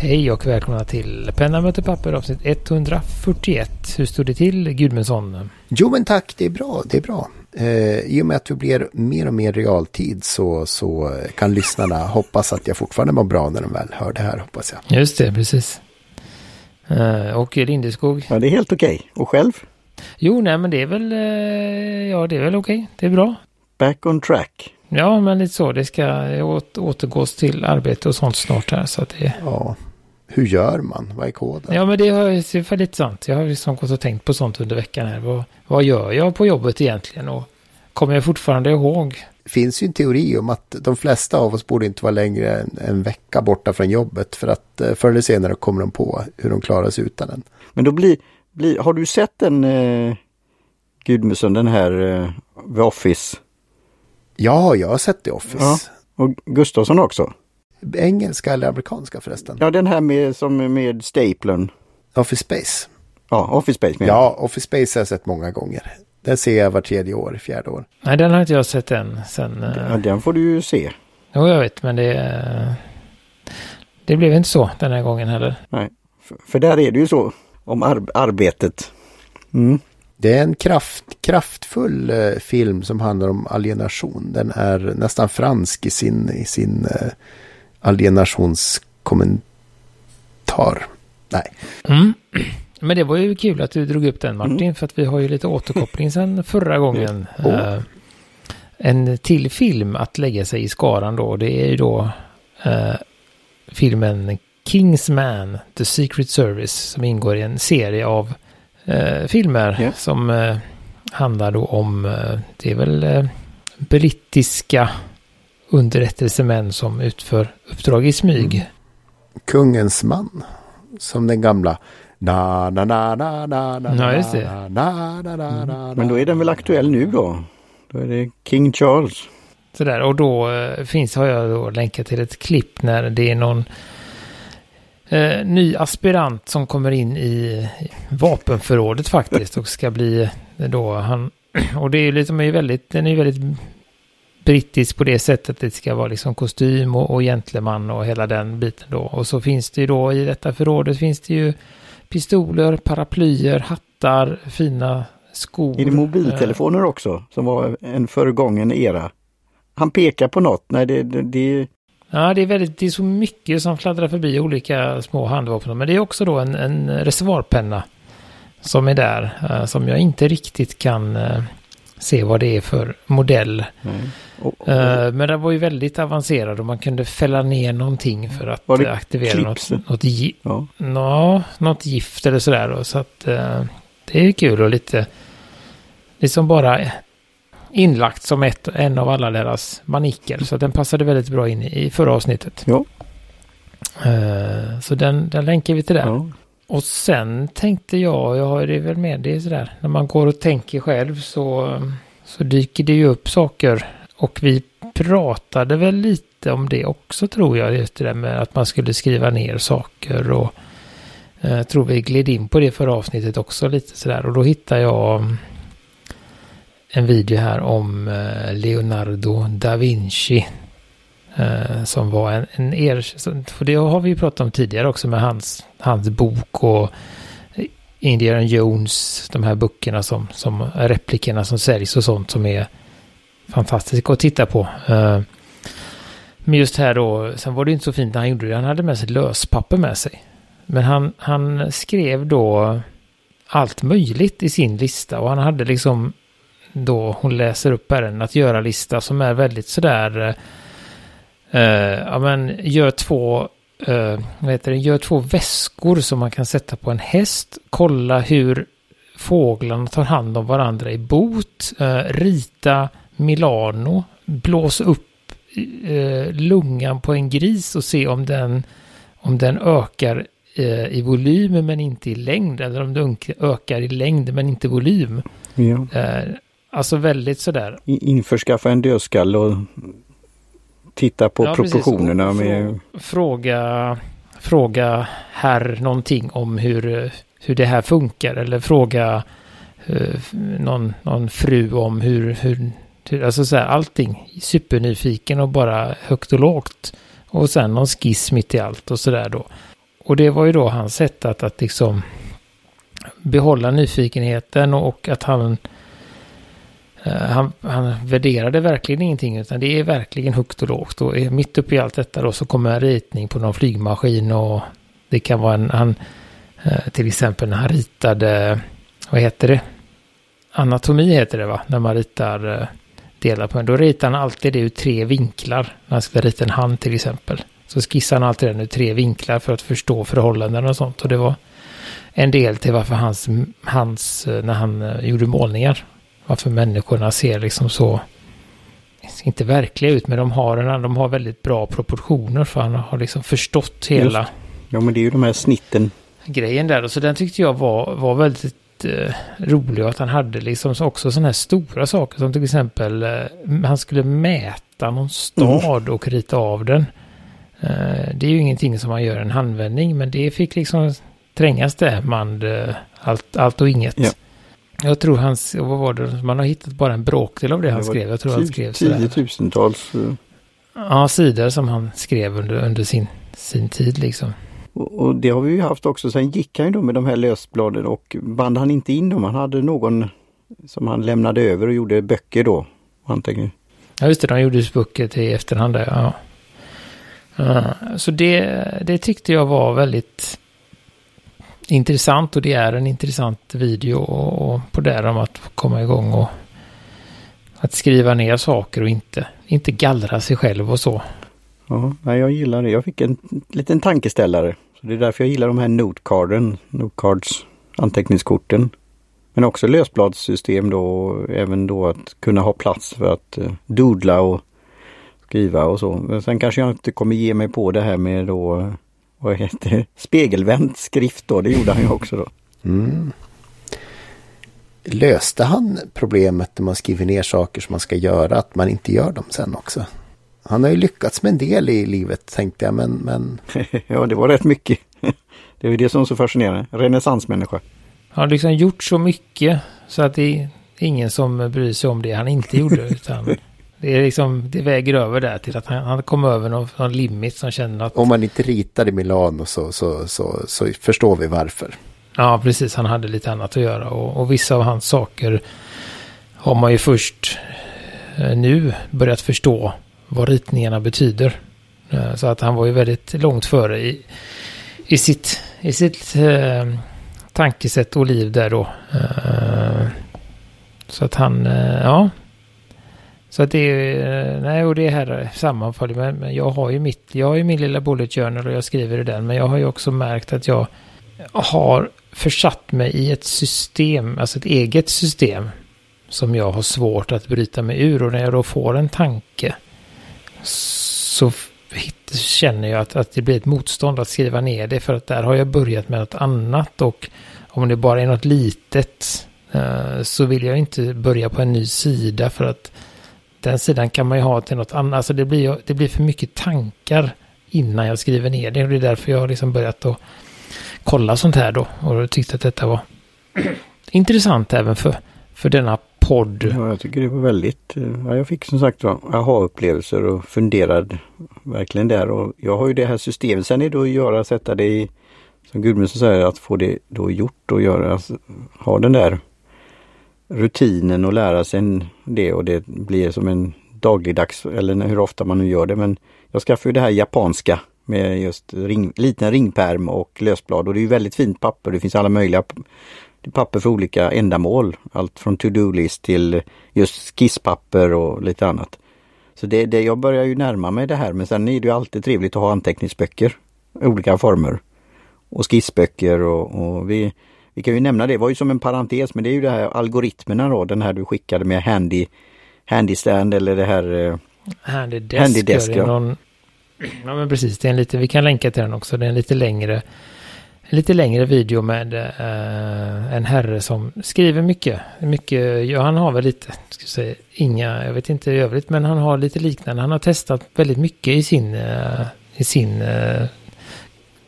Hej och välkomna till Penna möter papper avsnitt 141. Hur står det till Gudmundsson? Jo men tack, det är bra, det är bra. Eh, I och med att det blir mer och mer realtid så, så kan lyssnarna hoppas att jag fortfarande mår bra när de väl hör det här hoppas jag. Just det, precis. Eh, och Lindeskog? Ja, det är helt okej. Okay. Och själv? Jo, nej men det är väl, eh, ja det är väl okej. Okay. Det är bra. Back on track. Ja, men lite så. Det ska återgås till arbete och sånt snart här. Så att det... Ja, hur gör man? Vad är koden? Ja, men det är lite sant. Jag har liksom gått och tänkt på sånt under veckan här. Vad, vad gör jag på jobbet egentligen? Och kommer jag fortfarande ihåg? Det finns ju en teori om att de flesta av oss borde inte vara längre än en vecka borta från jobbet. För att eh, förr eller senare kommer de på hur de klarar sig utan den. Men då blir, blir har du sett den eh, Gudmundsson, den här eh, The Office? Ja, jag har sett The Office. Ja, och Gustafsson också? Engelska eller amerikanska förresten? Ja, den här med, som med Staplen. Office Space. Ja, Office Space menar Ja, Office Space har jag sett många gånger. Den ser jag var tredje år, fjärde år. Nej, den har inte jag sett än. Sen, ja, den får du ju se. Jo, jag vet, men det... Det blev inte så den här gången heller. Nej, för, för där är det ju så om ar arbetet. Mm. Det är en kraft, kraftfull eh, film som handlar om alienation. Den är nästan fransk i sin, i sin eh, alienationskommentar. Nej. Mm. Men det var ju kul att du drog upp den Martin, mm. för att vi har ju lite återkoppling sedan förra gången. Oh. Uh, en till film att lägga sig i skaran då, det är ju då uh, filmen Kingsman, The Secret Service, som ingår i en serie av uh, filmer yeah. som handlar då om, det är väl brittiska underrättelsemän som utför uppdrag i smyg. Mm. Kungens man, som den gamla Na, na, na, na, na, na, ja, just det. Na, na, na, na, Men då är den väl aktuell nu då? Då är det King Charles. Sådär, och då eh, finns, har jag då länkat till ett klipp när det är någon eh, ny aspirant som kommer in i vapenförrådet faktiskt och ska bli då han, och det är liksom är väldigt, den är ju väldigt brittisk på det sättet att det ska vara liksom kostym och, och gentleman och hela den biten då. Och så finns det ju då i detta förrådet finns det ju pistoler, paraplyer, hattar, fina skor. Är det mobiltelefoner också som var en förgången era? Han pekar på något. Nej, det, det, det... Ja, det är väldigt, det är så mycket som fladdrar förbi olika små handvapen. Men det är också då en, en reservoarpenna som är där. Uh, som jag inte riktigt kan uh, se vad det är för modell. Mm. Oh, oh. Uh, men den var ju väldigt avancerad och man kunde fälla ner någonting för att uh, aktivera något, något, gi ja. no, något gift eller sådär. Då. Så att uh, det är kul och lite liksom bara inlagt som ett, en av alla deras maniker. Så den passade väldigt bra in i, i förra avsnittet. Ja. Uh, så den, den länkar vi till där. Ja. Och sen tänkte jag, jag har det väl med det sådär, när man går och tänker själv så, så dyker det ju upp saker. Och vi pratade väl lite om det också tror jag, just det där med att man skulle skriva ner saker och jag eh, tror vi gled in på det förra avsnittet också lite sådär. Och då hittade jag mm, en video här om eh, Leonardo da Vinci Eh, som var en, en er, för det har vi ju pratat om tidigare också med hans, hans bok och Indiana Jones, de här böckerna som, som replikerna som säljs och sånt som är fantastiska att titta på. Eh, men just här då, sen var det inte så fint när han gjorde det, han hade med sig löspapper med sig. Men han, han skrev då allt möjligt i sin lista och han hade liksom då, hon läser upp här en att göra-lista som är väldigt sådär eh, Uh, ja, men gör två, uh, vad heter det, gör två väskor som man kan sätta på en häst. Kolla hur fåglarna tar hand om varandra i bot. Uh, rita Milano. Blås upp lungan på en gris och se om den, om den ökar i volym men inte i längd. Eller om den ökar i längd men inte volym. Ja. Alltså väldigt sådär. Införskaffa en dödskalle och titta på ja, proportionerna. Med... Fråga, fråga här någonting om hur, hur det här funkar eller fråga uh, någon, någon fru om hur, hur, hur alltså så här, allting supernyfiken och bara högt och lågt. Och sen någon skiss mitt i allt och sådär då. och det var ju då hans sätt att, att liksom behålla nyfikenheten och att han, eh, Eh, han, han värderade verkligen ingenting utan det är verkligen högt och lågt. Och eh, mitt uppe i allt detta då så kommer en ritning på någon flygmaskin och det kan vara en, han, eh, till exempel när han ritade, vad heter det? Anatomi heter det va? När man ritar delar på en. Då ritar han alltid det ur tre vinklar. När han ska rita en hand till exempel. Så skissar han alltid den ur tre vinklar för att förstå förhållanden och sånt. Och det var en del till varför hans, hans när han gjorde målningar. Varför människorna ser liksom så, inte verkliga ut, men de har, en, de har väldigt bra proportioner för han har liksom förstått hela. Just. Ja, men det är ju de här snitten. Grejen där, och så den tyckte jag var, var väldigt eh, rolig och att han hade liksom också sådana här stora saker som till exempel eh, han skulle mäta någon stad mm. och rita av den. Eh, det är ju ingenting som man gör en handvändning, men det fick liksom trängas det man eh, allt, allt och inget. Ja. Jag tror hans, vad var det, man har hittat bara en bråkdel av det, det han skrev. Jag tror han skrev Tiotusentals. Eh. Ja, sidor som han skrev under, under sin, sin tid liksom. Och, och det har vi ju haft också. Sen gick han ju då med de här lösbladen och band han inte in dem. Han hade någon som han lämnade över och gjorde böcker då. Anteckning. Ja, just det. De gjorde böcker till efterhand där, ja. Uh, så det, det tyckte jag var väldigt intressant och det är en intressant video och, och på det om att komma igång och att skriva ner saker och inte, inte gallra sig själv och så. Ja, jag gillar det. Jag fick en liten tankeställare. Så Det är därför jag gillar de här notecarden, notecards, anteckningskorten. Men också lösbladssystem då, även då att kunna ha plats för att uh, doodla och skriva och så. Men sen kanske jag inte kommer ge mig på det här med då eh, vad heter det, spegelvänd skrift då. Det gjorde han ju också då. Mm. Löste han problemet när man skriver ner saker som man ska göra, att man inte gör dem sen också? Han har ju lyckats med en del i livet tänkte jag, men... men... ja, det var rätt mycket. det är ju det som är så fascinerande. Renässansmänniska. Han har liksom gjort så mycket så att det är ingen som bryr sig om det han inte gjorde. Utan det, är liksom, det väger över där till att han, han kom över någon, någon limit som känner att... Om man inte ritar i Milano så, så, så, så förstår vi varför. Ja, precis. Han hade lite annat att göra och, och vissa av hans saker har man ju först eh, nu börjat förstå vad ritningarna betyder. Eh, så att han var ju väldigt långt före i, i sitt, i sitt eh, tankesätt och liv där då. Eh, så att han, eh, ja, så att det är, eh, nej och det här sammanfaller med, jag har ju mitt, jag har ju min lilla bullet journal och jag skriver i den, men jag har ju också märkt att jag har försatt mig i ett system, alltså ett eget system, som jag har svårt att bryta mig ur. Och när jag då får en tanke så känner jag att, att det blir ett motstånd att skriva ner det för att där har jag börjat med något annat. Och om det bara är något litet eh, så vill jag inte börja på en ny sida för att den sidan kan man ju ha till något annat. Alltså det blir, det blir för mycket tankar innan jag skriver ner det. Och det är därför jag har liksom börjat att kolla sånt här då. Och tyckte att detta var intressant även för, för denna podd. Ja, jag tycker det var väldigt, ja, jag fick som sagt aha-upplevelser och funderade verkligen där. Och jag har ju det här systemet. Sen är det att göra, sätta det i, som Gudmundsson säger, att få det då gjort och göra, alltså, ha den där rutinen och lära sig det och det blir som en dagligdags, eller hur ofta man nu gör det. Men jag skaffade det här japanska med just ring, liten ringperm och lösblad och det är väldigt fint papper. Det finns alla möjliga papper för olika ändamål. Allt från to-do-list till just skisspapper och lite annat. Så det, det, jag börjar ju närma mig det här men sen är det ju alltid trevligt att ha anteckningsböcker i olika former. Och skissböcker och, och vi, vi kan ju nämna det, det var ju som en parentes, men det är ju det här algoritmerna då, den här du skickade med handy, handy stand eller det här eh, Handy desk. Handy desk ja. Någon, ja men precis, det är en lite, vi kan länka till den också, det är en lite längre en lite längre video med uh, en herre som skriver mycket. mycket ja, han har väl lite, ska säga, inga, jag vet inte i övrigt, men han har lite liknande. Han har testat väldigt mycket i sin, uh, i sin uh,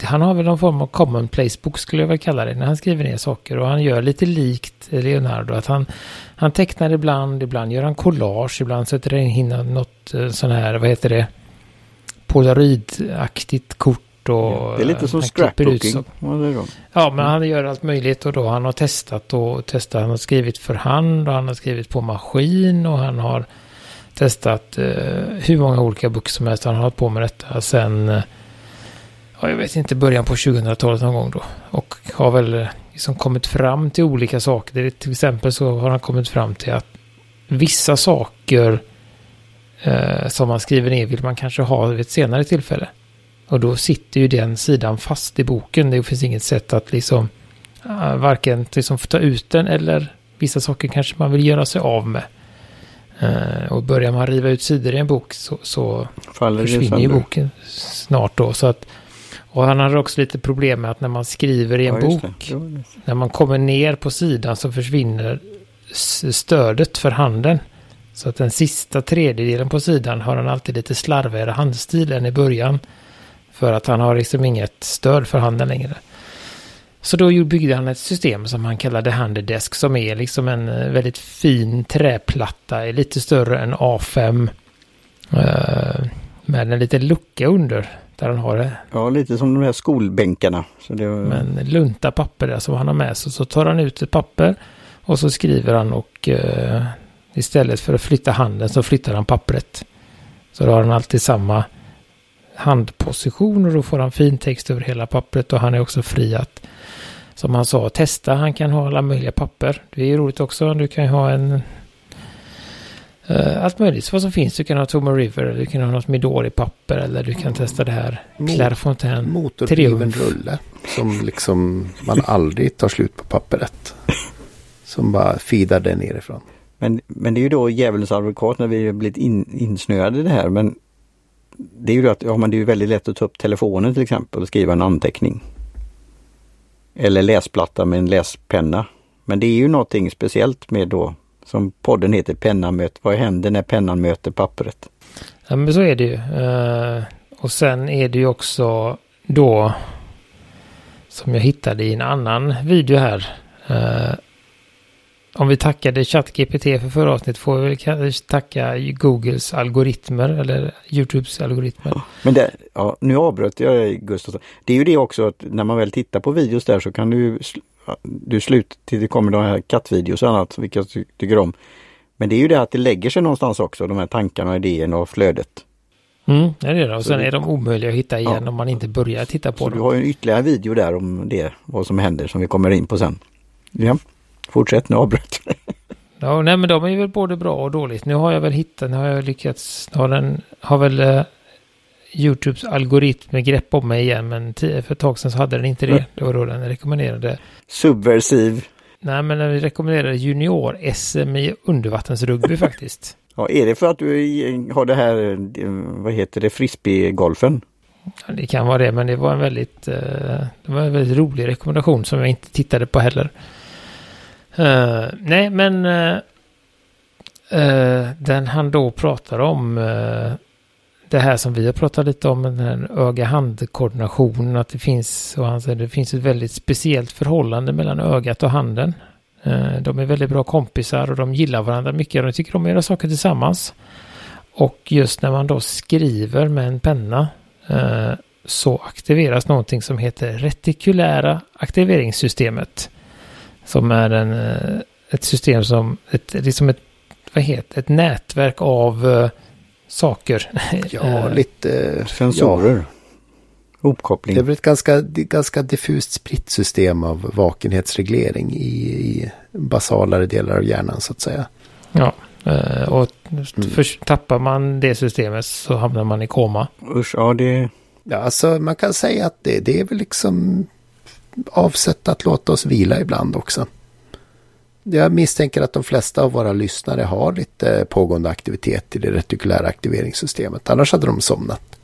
han har väl någon form av common place book skulle jag väl kalla det när han skriver ner saker och han gör lite likt Leonardo att han, han tecknar ibland, ibland gör han collage, ibland sätter han in något eh, sån här, vad heter det, polaroidaktigt kort och... Det är lite som scrapbooking. Ja, men han gör allt möjligt och då han har testat och testat. Han har skrivit för hand och han har skrivit på maskin och han har testat eh, hur många olika böcker som helst. Han har hållit på med detta sen, eh, jag vet inte, början på 2000-talet någon gång då. Och har väl eh, liksom kommit fram till olika saker. Det är, till exempel så har han kommit fram till att vissa saker eh, som man skriver ner vill man kanske ha vid ett senare tillfälle. Och då sitter ju den sidan fast i boken. Det finns inget sätt att liksom uh, varken liksom ta ut den eller vissa saker kanske man vill göra sig av med. Eh, och börjar man riva ut sidor i en bok så, så försvinner ju boken snart då. Så att, och han har också lite problem med att när man skriver i en Ja, bok, det- när man kommer ner på sidan så försvinner stödet för handen. Så att den sista tredjedelen på sidan har han alltid lite slarvigare handstil än i början. För att han har liksom inget stöd för handen längre. Så då byggde han ett system som han kallade Handydesk som är liksom en eh, väldigt fin träplatta, är lite större än A5. eh, Med en liten lucka under där han har det Ja, lite som de här skolbänkarna. Så det var... men lunta papper där som han har med sig. Så tar han ut ett papper och så skriver han och eh, istället för att flytta handen så flyttar han pappret. Så då har han alltid samma handposition och då får han fin text över hela pappret och han är också fri att som han sa testa. Han kan ha alla möjliga papper. Det är ju roligt också. Du kan ju ha en eh, allt möjligt vad som finns. Du kan ha Tomo River, eller du kan ha något Midori-papper eller du kan testa det här Mot- Clairefontaine. Motordriven rulle. Som liksom man aldrig tar slut på pappret. Som bara feedar det nerifrån. Men, men det är ju då djävulens advokat när vi har blivit in, insnöade i det här. Men det är ju då att ja, men det är ju väldigt lätt att ta upp telefonen till exempel och skriva en anteckning. Eller läsplatta med en läspenna. Men det är ju någonting speciellt med då som podden heter Pennan möter. Vad händer när pennan möter pappret? Ja, men så är det ju. Eh, och sen är det ju också då som jag hittade i en annan video här. Eh, om vi tackade ChatGPT för förra avsnittet får vi väl kanske tacka Googles algoritmer eller YouTubes algoritmer. Men det, ja, nu avbröt jag Gustav. Det är ju det också att när man väl tittar på videos där så kan du du slut till det kommer de här kattvideos och annat, vilka jag ty- tycker om. Men det är ju det att det lägger sig någonstans också, de här tankarna idéerna och flödet. Mm, det är det. Och sen är de omöjliga att hitta igen Ja. om man inte börjar titta på Så du dem. har ju en ytterligare video där om det, vad som händer som vi kommer in på sen. Ja, fortsätt nu avbröt. Ja, nej men de är väl både bra och dåligt. Nu har jag väl hittat, nu har jag lyckats, har den, har väl eh, YouTubes algoritm grepp om mig igen, men för ett tag sedan så hade den inte det. Mm. Det var då den rekommenderade. Subversiv. Nej, men den rekommenderade junior-SM i undervattensrugby faktiskt. Ja, är det för att du har det här, vad heter det, frisbeegolfen? Ja, Det kan vara det, men det var en väldigt, eh, det var en väldigt rolig rekommendation som jag inte tittade på heller. Eh, nej, men eh, den han då pratar om, det här som vi har pratat lite om, den här öga-hand-koordinationen, att det finns, och han säger, det finns ett väldigt speciellt förhållande mellan ögat och handen. Eh, de är väldigt bra kompisar och de gillar varandra mycket och de tycker om att göra saker tillsammans. Och just när man då skriver med en penna eh, så aktiveras någonting som heter retikulära aktiveringssystemet. Som är en, eh, ett system som, ett, liksom ett, vad heter ett nätverk av saker. Ja, Eh, lite... Ja, Sensorer. Hopkoppling. det är ett ganska, ganska diffust spritt system av vakenhetsreglering i, i basalare delar av hjärnan så att säga. Ja, eh, och för, tappar man det systemet så hamnar man i koma. Usch, ja det... Ja, alltså man kan säga att det, det är väl liksom avsett att låta oss vila ibland också. Jag misstänker att de flesta av våra lyssnare har lite pågående aktivitet i det retikulära aktiveringssystemet. Annars hade de somnat.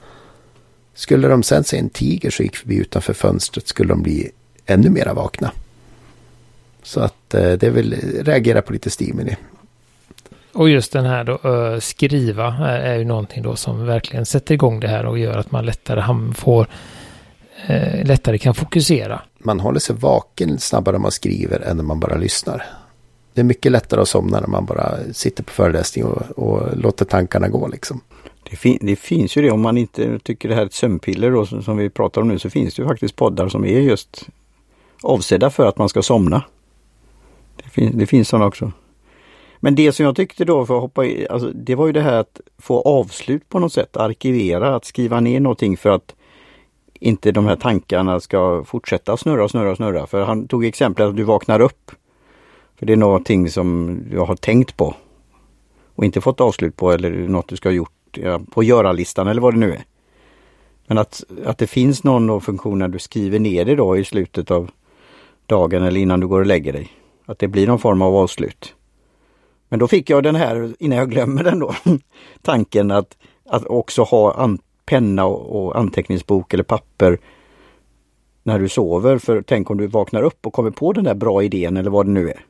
Skulle de sen se en tiger som gick förbi utanför fönstret skulle de bli ännu mera vakna. Så att eh, det väl reagera på lite stimuli. Och just den här då, ö, skriva är, är ju någonting då som verkligen sätter igång det här och gör att man lättare får eh, lättare kan fokusera. Man håller sig vaken snabbare när man skriver än när man bara lyssnar. Det är mycket lättare att somna när man bara sitter på föreläsning och, och låter tankarna gå liksom. Det, fin det, finns ju det om man inte tycker det här är ett sömnpiller då, som vi pratar om nu så finns det ju faktiskt poddar som är just avsedda för att man ska somna. Det, fin det finns sådana också. Men det som jag tyckte då, för att hoppa i, alltså, det var ju det här att få avslut på något sätt, arkivera, att skriva ner någonting för att inte de här tankarna ska fortsätta snurra, snurra, snurra. För han tog exemplet att du vaknar upp. För det är någonting som du har tänkt på och inte fått avslut på eller något du ska ha gjort på göra-listan eller vad det nu är. Men att, att det finns någon funktion när du skriver ner det då i slutet av dagen eller innan du går och lägger dig. Att det blir någon form av avslut. Men då fick jag den här, innan jag glömmer den då, tanken att, att också ha an, penna och, och anteckningsbok eller papper när du sover. För tänk om du vaknar upp och kommer på den där bra idén eller vad det nu är.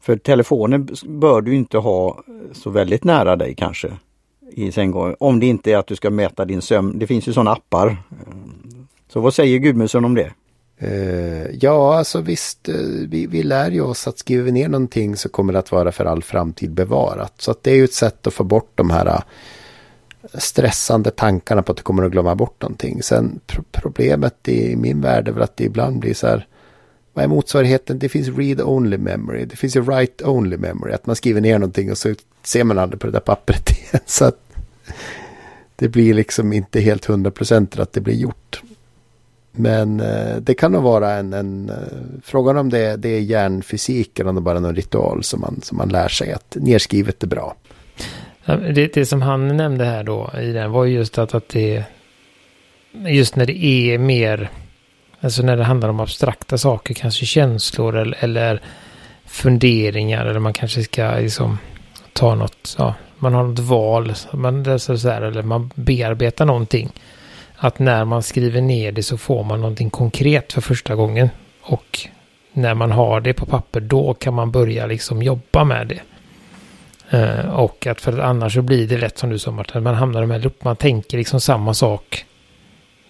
För telefonen bör du inte ha så väldigt nära dig kanske i sänggången. Om det inte är att du ska mäta din sömn. Det finns ju sådana appar. Så vad säger Gudmundsson om det? Uh, ja, alltså visst, uh, vi, vi lär ju oss att skriver vi ner någonting så kommer det att vara för all framtid bevarat. Så att det är ju ett sätt att få bort de här uh, stressande tankarna på att du kommer att glömma bort någonting. Sen pro problemet i min värld är väl att det ibland blir så här vad är motsvarigheten? Det finns read-only memory. Det finns ju write-only memory. Att man skriver ner någonting och så ser man aldrig på det där pappret igen. Så att det blir liksom inte helt hundra procent att det blir gjort. Men eh, det kan nog vara en, en eh, frågan om det, det är hjärnfysik eller om det bara är någon ritual som man, som man lär sig att nerskrivet är bra. Det, det som han nämnde här då i den var just att, att det just när det är mer Alltså när det handlar om abstrakta saker, kanske känslor eller, eller funderingar eller man kanske ska liksom ta något, ja, man har något val, man, så här, eller man bearbetar någonting. Att när man skriver ner det så får man någonting konkret för första gången. Och när man har det på papper då kan man börja liksom jobba med det. Uh, och att för att annars så blir det lätt som du sa Martin, man hamnar med loop, man tänker liksom samma sak.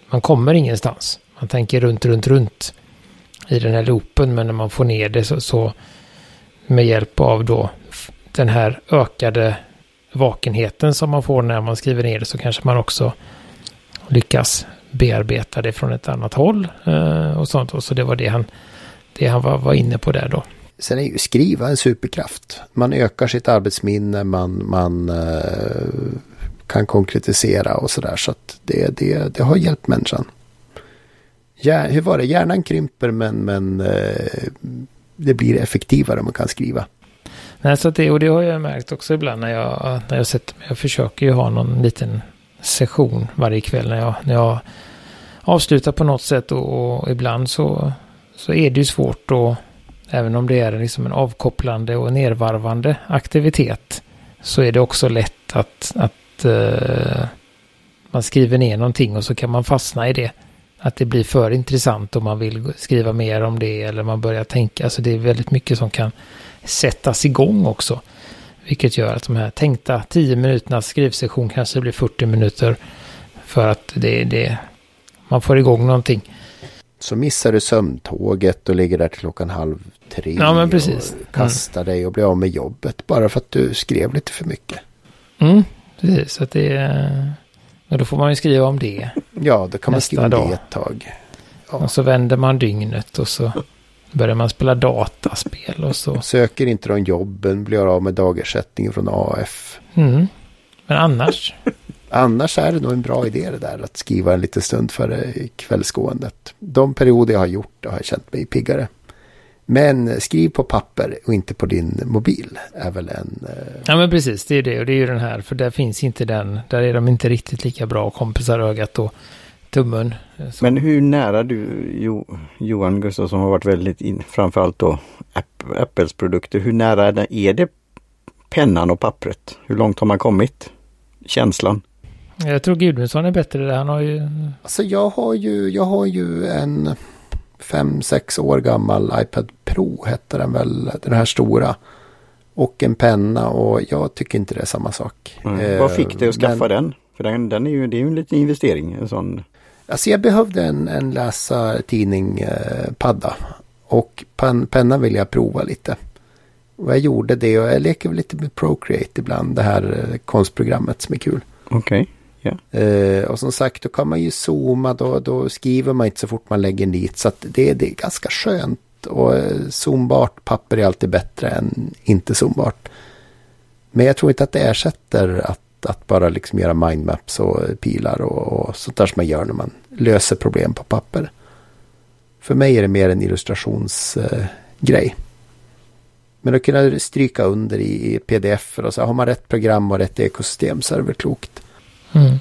Man kommer ingenstans. Man tänker runt, runt, runt i den här loopen. Men när man får ner det så, så med hjälp av då den här ökade vakenheten som man får när man skriver ner det så kanske man också lyckas bearbeta det från ett annat håll eh, och sånt. Och så det var det han, det han var, var inne på där då. Sen är ju skriva en superkraft. Man ökar sitt arbetsminne, man, man eh, kan konkretisera och sådär. Så att det, det, det har hjälpt människan. Ja, hur var det? Hjärnan krymper men, men eh, det blir effektivare om man kan skriva. Nej, så det, och det har jag märkt också ibland när jag, när jag sätter mig. Jag försöker ju ha någon liten session varje kväll när jag, när jag avslutar på något sätt och, och ibland så, så är det ju svårt då, även om det är liksom en avkopplande och nervarvande aktivitet, så är det också lätt att, att uh, man skriver ner någonting och så kan man fastna i det att det blir för intressant om man vill skriva mer om det eller man börjar tänka. Alltså det är väldigt mycket som kan sättas igång också. Vilket gör att de här tänkta 10 minuternas skrivsession kanske blir 40 minuter. För att det, det, man får igång någonting. Så missar du sömntåget och ligger där till klockan halv tre. Ja, men precis. Och kastar mm. dig och blir av med jobbet bara för att du skrev lite för mycket. Mm, precis. Så att det är och då får man ju skriva om det. Ja, då kan man skriva om det ett tag. Ja. Och så vänder man dygnet och så börjar man spela dataspel och så. Söker inte de jobben, blir av med dagersättning från AF. Mm. Men annars? annars är det nog en bra idé det där att skriva en liten stund före kvällsgåendet. De perioder jag har gjort det har jag känt mig piggare. Men skriv på papper och inte på din mobil är väl en... Eh... Ja men precis, det är det. Och det är ju den här, för där finns inte den, där är de inte riktigt lika bra kompisar ögat och tummen. Så. Men hur nära du, jo, Johan Gustafsson har varit väldigt in, framförallt då Apples produkter, hur nära är det pennan och pappret? Hur långt har man kommit? Känslan? Jag tror Gudmundsson är bättre där. Han har ju... Alltså jag har ju, jag har ju en fem sex år gammal iPad Pro hette den väl, den här stora. Och en penna och jag tycker inte det är samma sak. Mm. Eh, Vad fick dig att skaffa men, den? För den, den är ju, det är ju en liten investering. En sån. Alltså jag behövde en, en läsa tidning eh. Och pen, penna vill jag prova lite. Och jag gjorde det och jag leker väl lite med Procreate ibland. Det här eh, konstprogrammet som är kul. Okej. Okay. Yeah. och som sagt då kan man ju zooma. Då, då skriver man inte så fort man lägger dit. Så att det, det är ganska skönt. Och eh, zoombart papper är alltid bättre än inte zoombart. Men jag tror inte att det ersätter att, att bara liksom göra mindmaps och eh, pilar och, och sånt där som man gör när man löser problem på papper. För mig är det mer en illustrationsgrej. Eh, men att kunna stryka under i pdf och så har man rätt program och rätt ekosystem så är det väl klokt. Mm.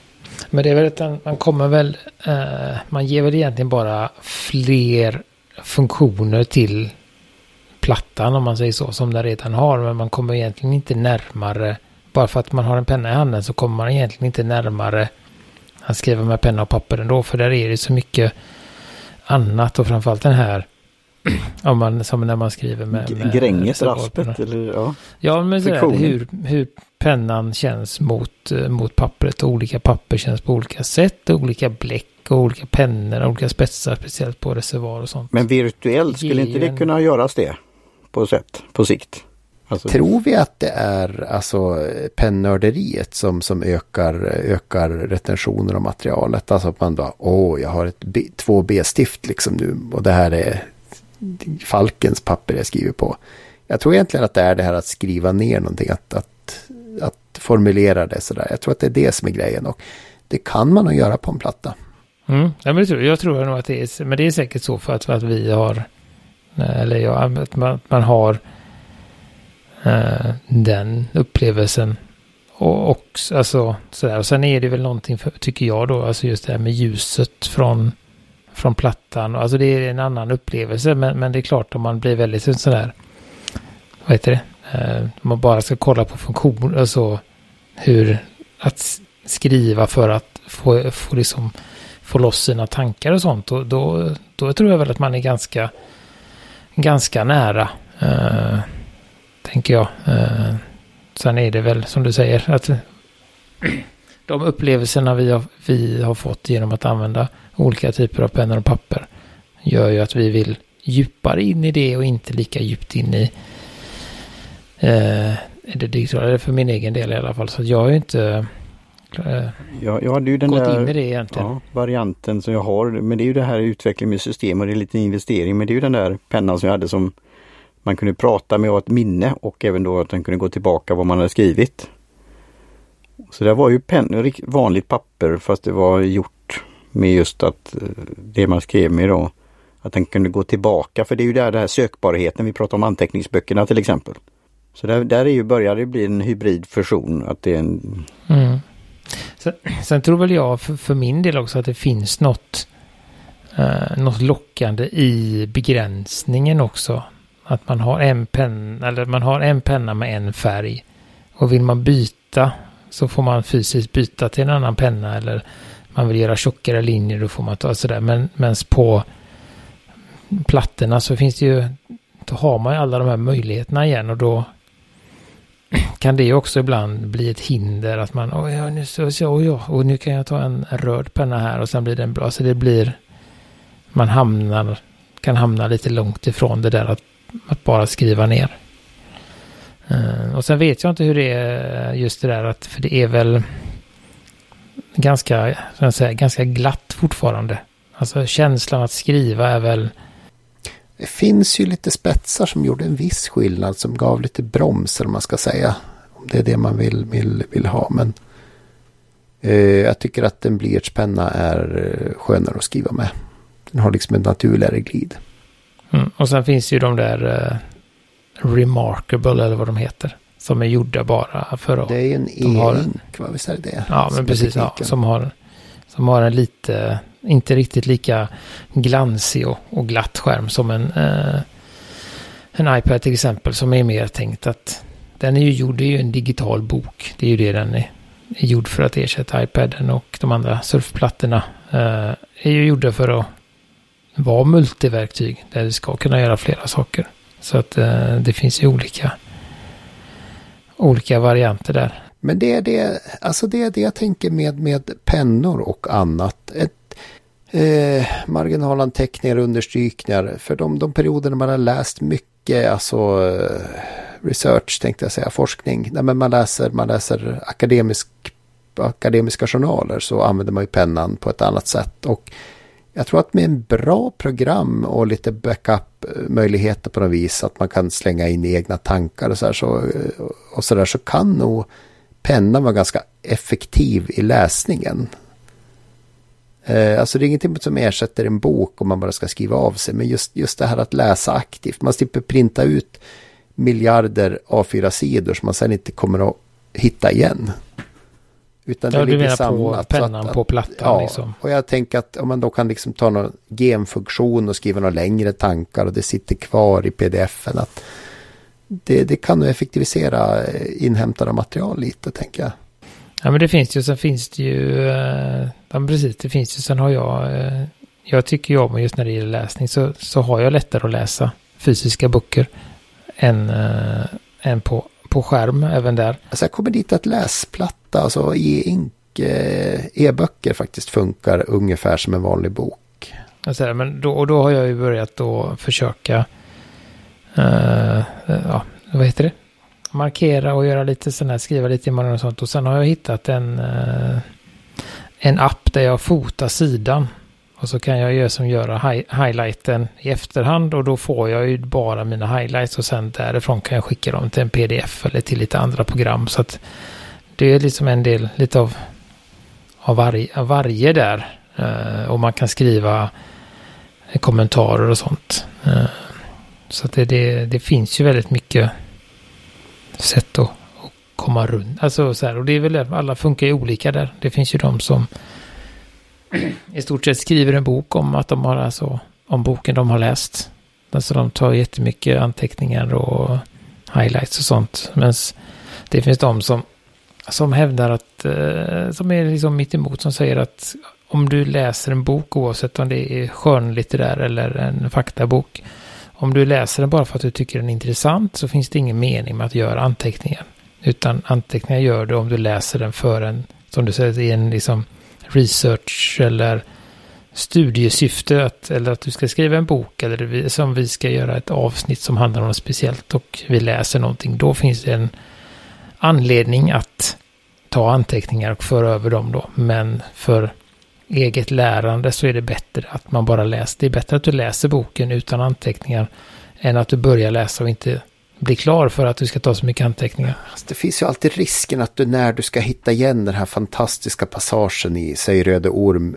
Men det är väl att man kommer väl, eh, man ger väl egentligen bara fler funktioner till plattan om man säger så, som den redan har. Men man kommer egentligen inte närmare, bara för att man har en penna i handen så kommer man egentligen inte närmare att skriva med penna och papper ändå. För där är det så mycket annat och framförallt den här om man, som när man skriver med... med Gränges, raspet eller ja. Ja, men det där, hur, hur pennan känns mot, eh, mot pappret och olika papper känns på olika sätt. Olika bläck och olika pennor, olika spetsar, speciellt på reservoar och sånt. Men virtuellt, skulle inte det kunna göras det? På sätt, på sikt? Alltså. Tror vi att det är alltså pennörderiet som, som ökar, ökar retentionen av materialet? Alltså att man bara, åh, jag har ett B, två B-stift liksom nu och det här är Falkens papper jag skriver på. Jag tror egentligen att det är det här att skriva ner någonting, att, att, att formulera det sådär. Jag tror att det är det som är grejen och det kan man nog göra på en platta. Mm, ja, men det tror, jag tror nog att det är, men det är säkert så för att, för att vi har, eh, eller jag, att man, man har eh, den upplevelsen. Och, och, alltså, sådär. och sen är det väl någonting, för, tycker jag då, alltså just det här med ljuset från från plattan. Alltså det är en annan upplevelse men, men det är klart om man blir väldigt sådär, vad heter det, eh, om man bara ska kolla på funktion, alltså hur att skriva för att få, få, liksom, få loss sina tankar och sånt. Och då, då tror jag väl att man är ganska, ganska nära, eh, tänker jag. Eh, sen är det väl som du säger att de upplevelserna vi har, vi har fått genom att använda olika typer av pennor och papper gör ju att vi vill djupare in i det och inte lika djupt in i eh, det digitala. För min egen del i alla fall. Så jag har ju inte eh, jag, jag hade ju den gått där, in i det egentligen. Ja, varianten som jag har. Men det är ju det här utveckling med system och det är lite investering. Men det är ju den där pennan som jag hade som man kunde prata med och ett minne och även då att den kunde gå tillbaka vad man hade skrivit. Så det var ju pen, vanligt papper fast det var gjort med just att eh, det man skrev med då, att den kunde gå tillbaka. För det är ju där den här sökbarheten, vi pratar om anteckningsböckerna till exempel. Så där, där är ju, börjar det bli en hybridfusion. Att det är en... Mm. Sen, sen, tror väl jag för, för, min del också att det finns något, eh, något lockande i begränsningen också. Att man har en penna, eller man har en penna med en färg. Och vill man byta så får man fysiskt byta till en annan penna eller man vill göra tjockare linjer då får man ta sådär. Men mens på plattorna så finns det ju, då har man ju alla de här möjligheterna igen och då kan det också ibland bli ett hinder att man, oj, ja, nu så, så, oj, ja, och nu kan jag ta en röd penna här och sen blir den bra. Så det blir, man hamnar, kan hamna lite långt ifrån det där att, att bara skriva ner. Uh, och sen vet jag inte hur det är just det där att, för det är väl ganska, jag säga, ganska glatt fortfarande. Alltså känslan att skriva är väl... Det finns ju lite spetsar som gjorde en viss skillnad som gav lite broms om man ska säga. Om det är det man vill, vill, vill ha. Men uh, jag tycker att en blyertspenna är eh, skönare att skriva med. Den har liksom en naturligare glid. Mm, och sen finns ju de där uh, Remarkable eller vad de heter. Som är gjorda bara för att... Det är ju en e-ink, va? Visst är det det? Ja, men precis. Ja, som, har, som har en lite, inte riktigt lika glansig och, och glatt skärm som en, eh, en iPad till exempel. Som är mer tänkt att den är ju gjord, det är ju en digital bok. Det är ju det den är, är gjord för att ersätta iPaden och de andra surfplattorna. Eh, är ju gjorda för att vara multiverktyg. Där du ska kunna göra flera saker. Så att eh, det finns ju olika, olika varianter där. Men det är det, alltså det är det jag tänker med, med pennor och annat. Ett, eh, marginalanteckningar och understrykningar. För de, de perioderna man har läst mycket, alltså eh, research tänkte jag säga, forskning. Nej, men man läser, man läser akademisk, akademiska journaler så använder man ju pennan på ett annat sätt. Och jag tror att med en bra program och lite backup-möjligheter på något vis, att man kan slänga in egna tankar och så, här, så, och så, där, så kan nog pennan vara ganska effektiv i läsningen. Eh, alltså det är ingenting som ersätter en bok om man bara ska skriva av sig. Men just, just det här att läsa aktivt. Man slipper printa ut miljarder A4-sidor som man sen inte kommer att hitta igen. Utan ja, det menar samlat, på pennan att, på plattan ja, liksom. och jag tänker att om man då kan liksom ta någon genfunktion och skriva några längre tankar och det sitter kvar i pdf-en. Att det, det kan nog effektivisera eh, inhämtade material lite, tänker jag. Ja, men det finns ju, sen finns det ju, eh, ja precis, det finns ju, sen har jag, eh, jag tycker ju om just när det gäller läsning så, så har jag lättare att läsa fysiska böcker än, än på, på skärm även där. Alltså jag kommer dit att läsplatta, alltså e-ink, e-böcker faktiskt funkar ungefär som en vanlig bok. Alltså, men då, och då har jag ju börjat då försöka uh, ja, vad heter det? Markera och göra lite sådana här, skriva lite i morgon och sånt. Och sen har jag hittat en, uh, en app där jag fotar sidan. Och så kan jag göra som göra hi highlighten i efterhand och då får jag ju bara mina highlights och sen därifrån kan jag skicka dem till en pdf eller till lite andra program. Så att det är liksom en del lite av, av, varje, av varje där. Uh, och man kan skriva kommentarer och sånt. Uh, så det, det, det, finns ju väldigt mycket sätt att, att komma runt. Alltså så här, och det är väl alla funkar ju olika där. Det finns ju de som i stort sett skriver en bok om att de har alltså om boken de har läst. Alltså de tar jättemycket anteckningar och highlights och sånt. Men det finns de som, som hävdar att, eh, som är liksom mitt emot, som säger att om du läser en bok, oavsett om det är skönlitterär eller en faktabok, om du läser den bara för att du tycker den är intressant så finns det ingen mening med att göra anteckningar. Utan anteckningar gör du om du läser den för en, som du säger, i en liksom research eller studiesyfte. Att, eller att du ska skriva en bok eller som vi ska göra ett avsnitt som handlar om något speciellt och vi läser någonting. Då finns det en anledning att ta anteckningar och föra över dem då. Men för eget lärande så är det bättre att man bara läser. Det är bättre att du läser boken utan anteckningar än att du börjar läsa och inte blir klar för att du ska ta så mycket anteckningar. Alltså, det finns ju alltid risken att du när du ska hitta igen den här fantastiska passagen i Säg Röde Orm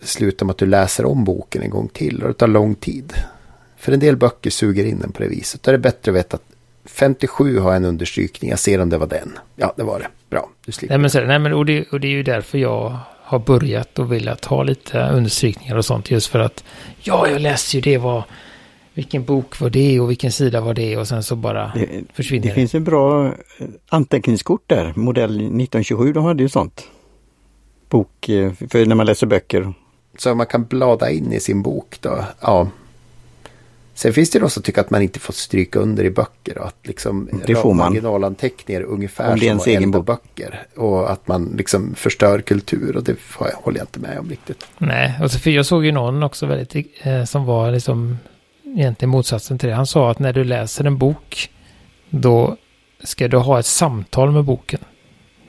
slutar med att du läser om boken en gång till och det tar lång tid. För en del böcker suger in den på det viset. Då är det bättre att veta att 57 har en understrykning, jag ser om det var den. Ja, det var det. Bra, du slipper. Nej, men, så, nej, men och, det, och det är ju därför jag har börjat och velat ha lite understrykningar och sånt. Just för att ja, jag läste ju det var vilken bok var det och vilken sida var det och sen så bara det, försvinner det. Det finns en bra eh, anteckningskort där, modell 1927, de hade ju sånt. Bok, eh, för när man läser böcker. Så man kan blada in i sin bok då? Ja. Sen finns det de som tycker att man inte får stryka under i böcker. Och att liksom det får man. originalanteckningar ungefär Om det är ens som egen bok. böcker. Och att man liksom förstör kultur och det håller jag inte med om riktigt. Nej, och så för jag såg ju någon också väldigt eh, som var liksom egentligen motsatsen till det. Han sa att när du läser en bok då ska du ha ett samtal med boken.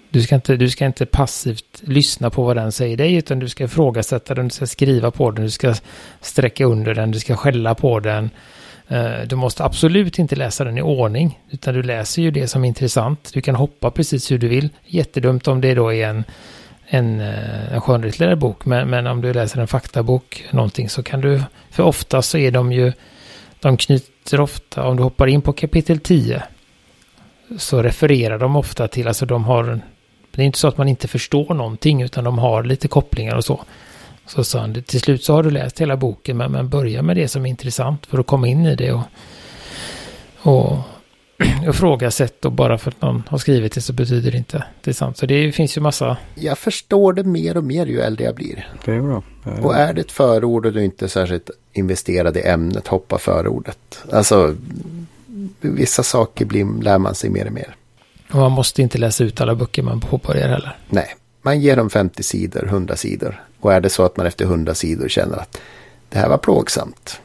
Du ska, inte, du ska inte passivt lyssna på vad den säger dig, utan du ska ifrågasätta den, du ska skriva på den, du ska sträcka under den, du ska skälla på den. Eh, du måste absolut inte läsa den i ordning, utan du läser ju det som är intressant. Du kan hoppa precis hur du vill. Jättedumt om det då är en, en, eh, en skönlitterär bok, men, men om du läser en faktabok, någonting, så kan du, för ofta så är de ju, de knyter ofta, om du hoppar in på kapitel 10, så refererar de ofta till, alltså de har det är inte så att man inte förstår någonting utan de har lite kopplingar och så. Så sa han, till slut så har du läst hela boken men, men börja med det som är intressant för att komma in i det och, och ifrågasätt och bara för att någon har skrivit det så betyder det inte det är sant. Så det finns ju massa... Jag förstår det mer och mer ju äldre jag blir. Det är bra. Är och är det ett förord och du inte är särskilt investerad i ämnet, hoppa förordet. Alltså, vissa saker blir, lär man sig mer och mer. Och man måste inte läsa ut alla böcker man påbörjar heller. Nej, man ger dem 50 sidor, 100 sidor. Och är det så att man efter 100 sidor känner att det här var plågsamt.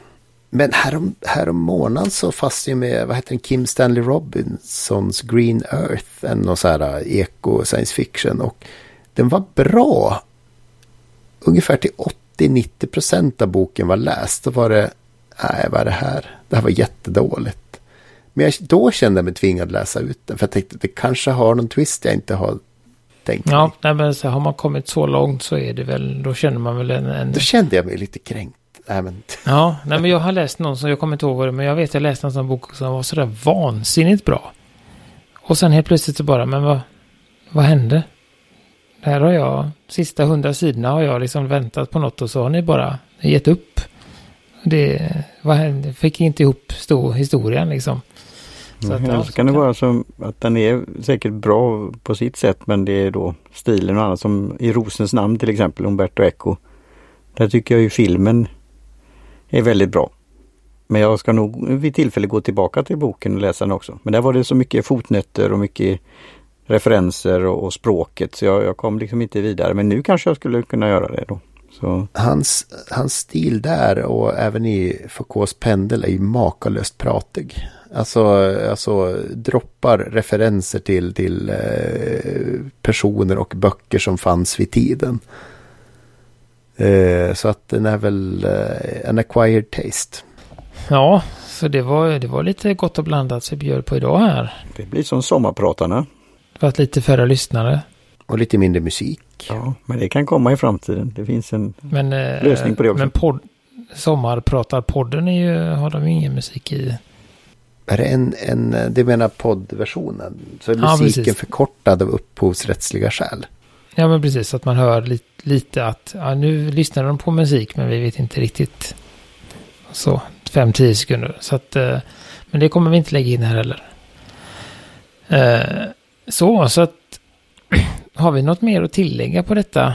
Men härom, härom månaden så fast ju med, vad heter den, Kim Stanley Robinsons Green Earth, en någon så här uh, eko science fiction. Och den var bra. Ungefär till 80-90 procent av boken var läst. Då var det, nej vad är det här? Det här var jättedåligt. Men jag, då kände jag mig tvingad att läsa ut den. För jag tänkte det kanske har någon twist jag inte har tänkt Ja, nej, men så har man kommit så långt så är det väl, då känner man väl en... en... Då kände jag mig lite kränkt. Nej, men... Ja, nej, men jag har läst någon som, jag kommer inte ihåg vad det men jag vet jag läste en sån bok som var sådär vansinnigt bra. Och sen helt plötsligt så bara, men vad, vad hände? Här har jag, sista hundra sidorna har jag liksom väntat på något och så har ni bara gett upp. Det, vad hände? Fick inte ihop stor historien liksom. Så, att, ja, så kan det vara som att den är säkert bra på sitt sätt men det är då stilen och annat som i Rosens namn till exempel, Umberto Eco. Där tycker jag ju filmen är väldigt bra. Men jag ska nog vid tillfälle gå tillbaka till boken och läsa den också. Men där var det så mycket fotnötter och mycket referenser och, och språket så jag, jag, kom liksom inte vidare. Men nu kanske jag skulle kunna göra det då. Så. Hans, hans stil där och även i Foucaults pendel är ju makalöst pratig. Alltså, alltså droppar referenser till, till eh, personer och böcker som fanns vid tiden. Eh, så att den är väl eh, en acquired taste. Ja, så det var, det var lite gott och blandat sig bjöd på idag här. Det blir som sommarpratarna. För lite färre lyssnare. Och lite mindre musik. Ja, men det kan komma i framtiden. Det finns en men, eh, lösning på det också. Men podd, Sommarpratarpodden är ju, har de ingen musik i. Är det en, en det menar poddversionen? Så är musiken ja, förkortad av upphovsrättsliga skäl? Ja men precis, att man hör lite, lite att ja, nu lyssnar de på musik men vi vet inte riktigt. Så, 5-10 sekunder. Så att, eh, men det kommer vi inte lägga in här heller. Eh, så, så att har vi något mer att tillägga på detta?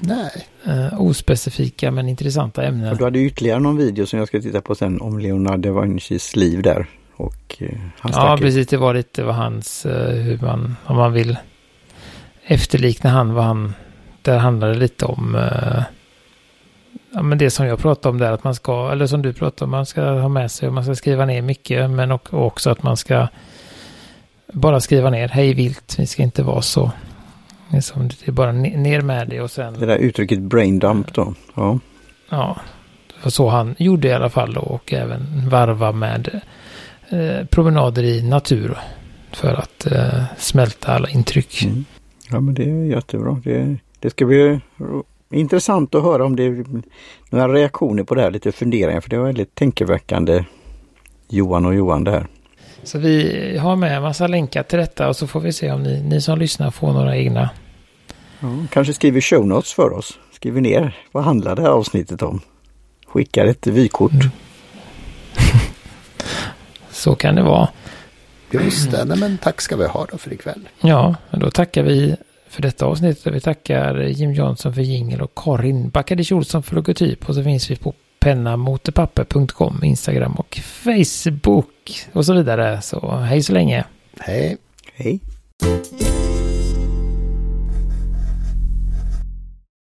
Nej. Uh, ospecifika men intressanta ämnen. Och du hade ytterligare någon video som jag ska titta på sen om Leonardo da Vincis liv där. Och, uh, hans ja, precis. Det var lite vad hans, uh, hur man, om man vill efterlikna han, vad han, där handlade det lite om uh, ja, men det som jag pratade om där, att man ska, eller som du pratade om, man ska ha med sig och man ska skriva ner mycket, men också att man ska bara skriva ner hej vilt, vi ska inte vara så Liksom, det är bara ner med det och sen... Det där uttrycket brain dump då. Ja. Ja. Det var så han gjorde i alla fall då, och även varva med eh, promenader i natur. För att eh, smälta alla intryck. Mm. Ja men det är jättebra. Det, det ska bli intressant att höra om det är några reaktioner på det här, lite funderingar. För det var väldigt tänkeväckande Johan och Johan det här. Så vi har med en massa länkar till detta och så får vi se om ni, ni som lyssnar får några egna. Ja, kanske skriver show notes för oss. Skriver ner vad handlar det här avsnittet om. Skickar ett vykort. Mm. så kan det vara. Just det, Nej, men tack ska vi ha då för ikväll. Ja, då tackar vi för detta avsnitt. Vi tackar Jim Johnson för jingel och Karin Backadic Olsson för logotyp. Och så finns vi på pennamotorpapper.com, Instagram och Facebook och så vidare. Så hej så länge. Hej. Hej.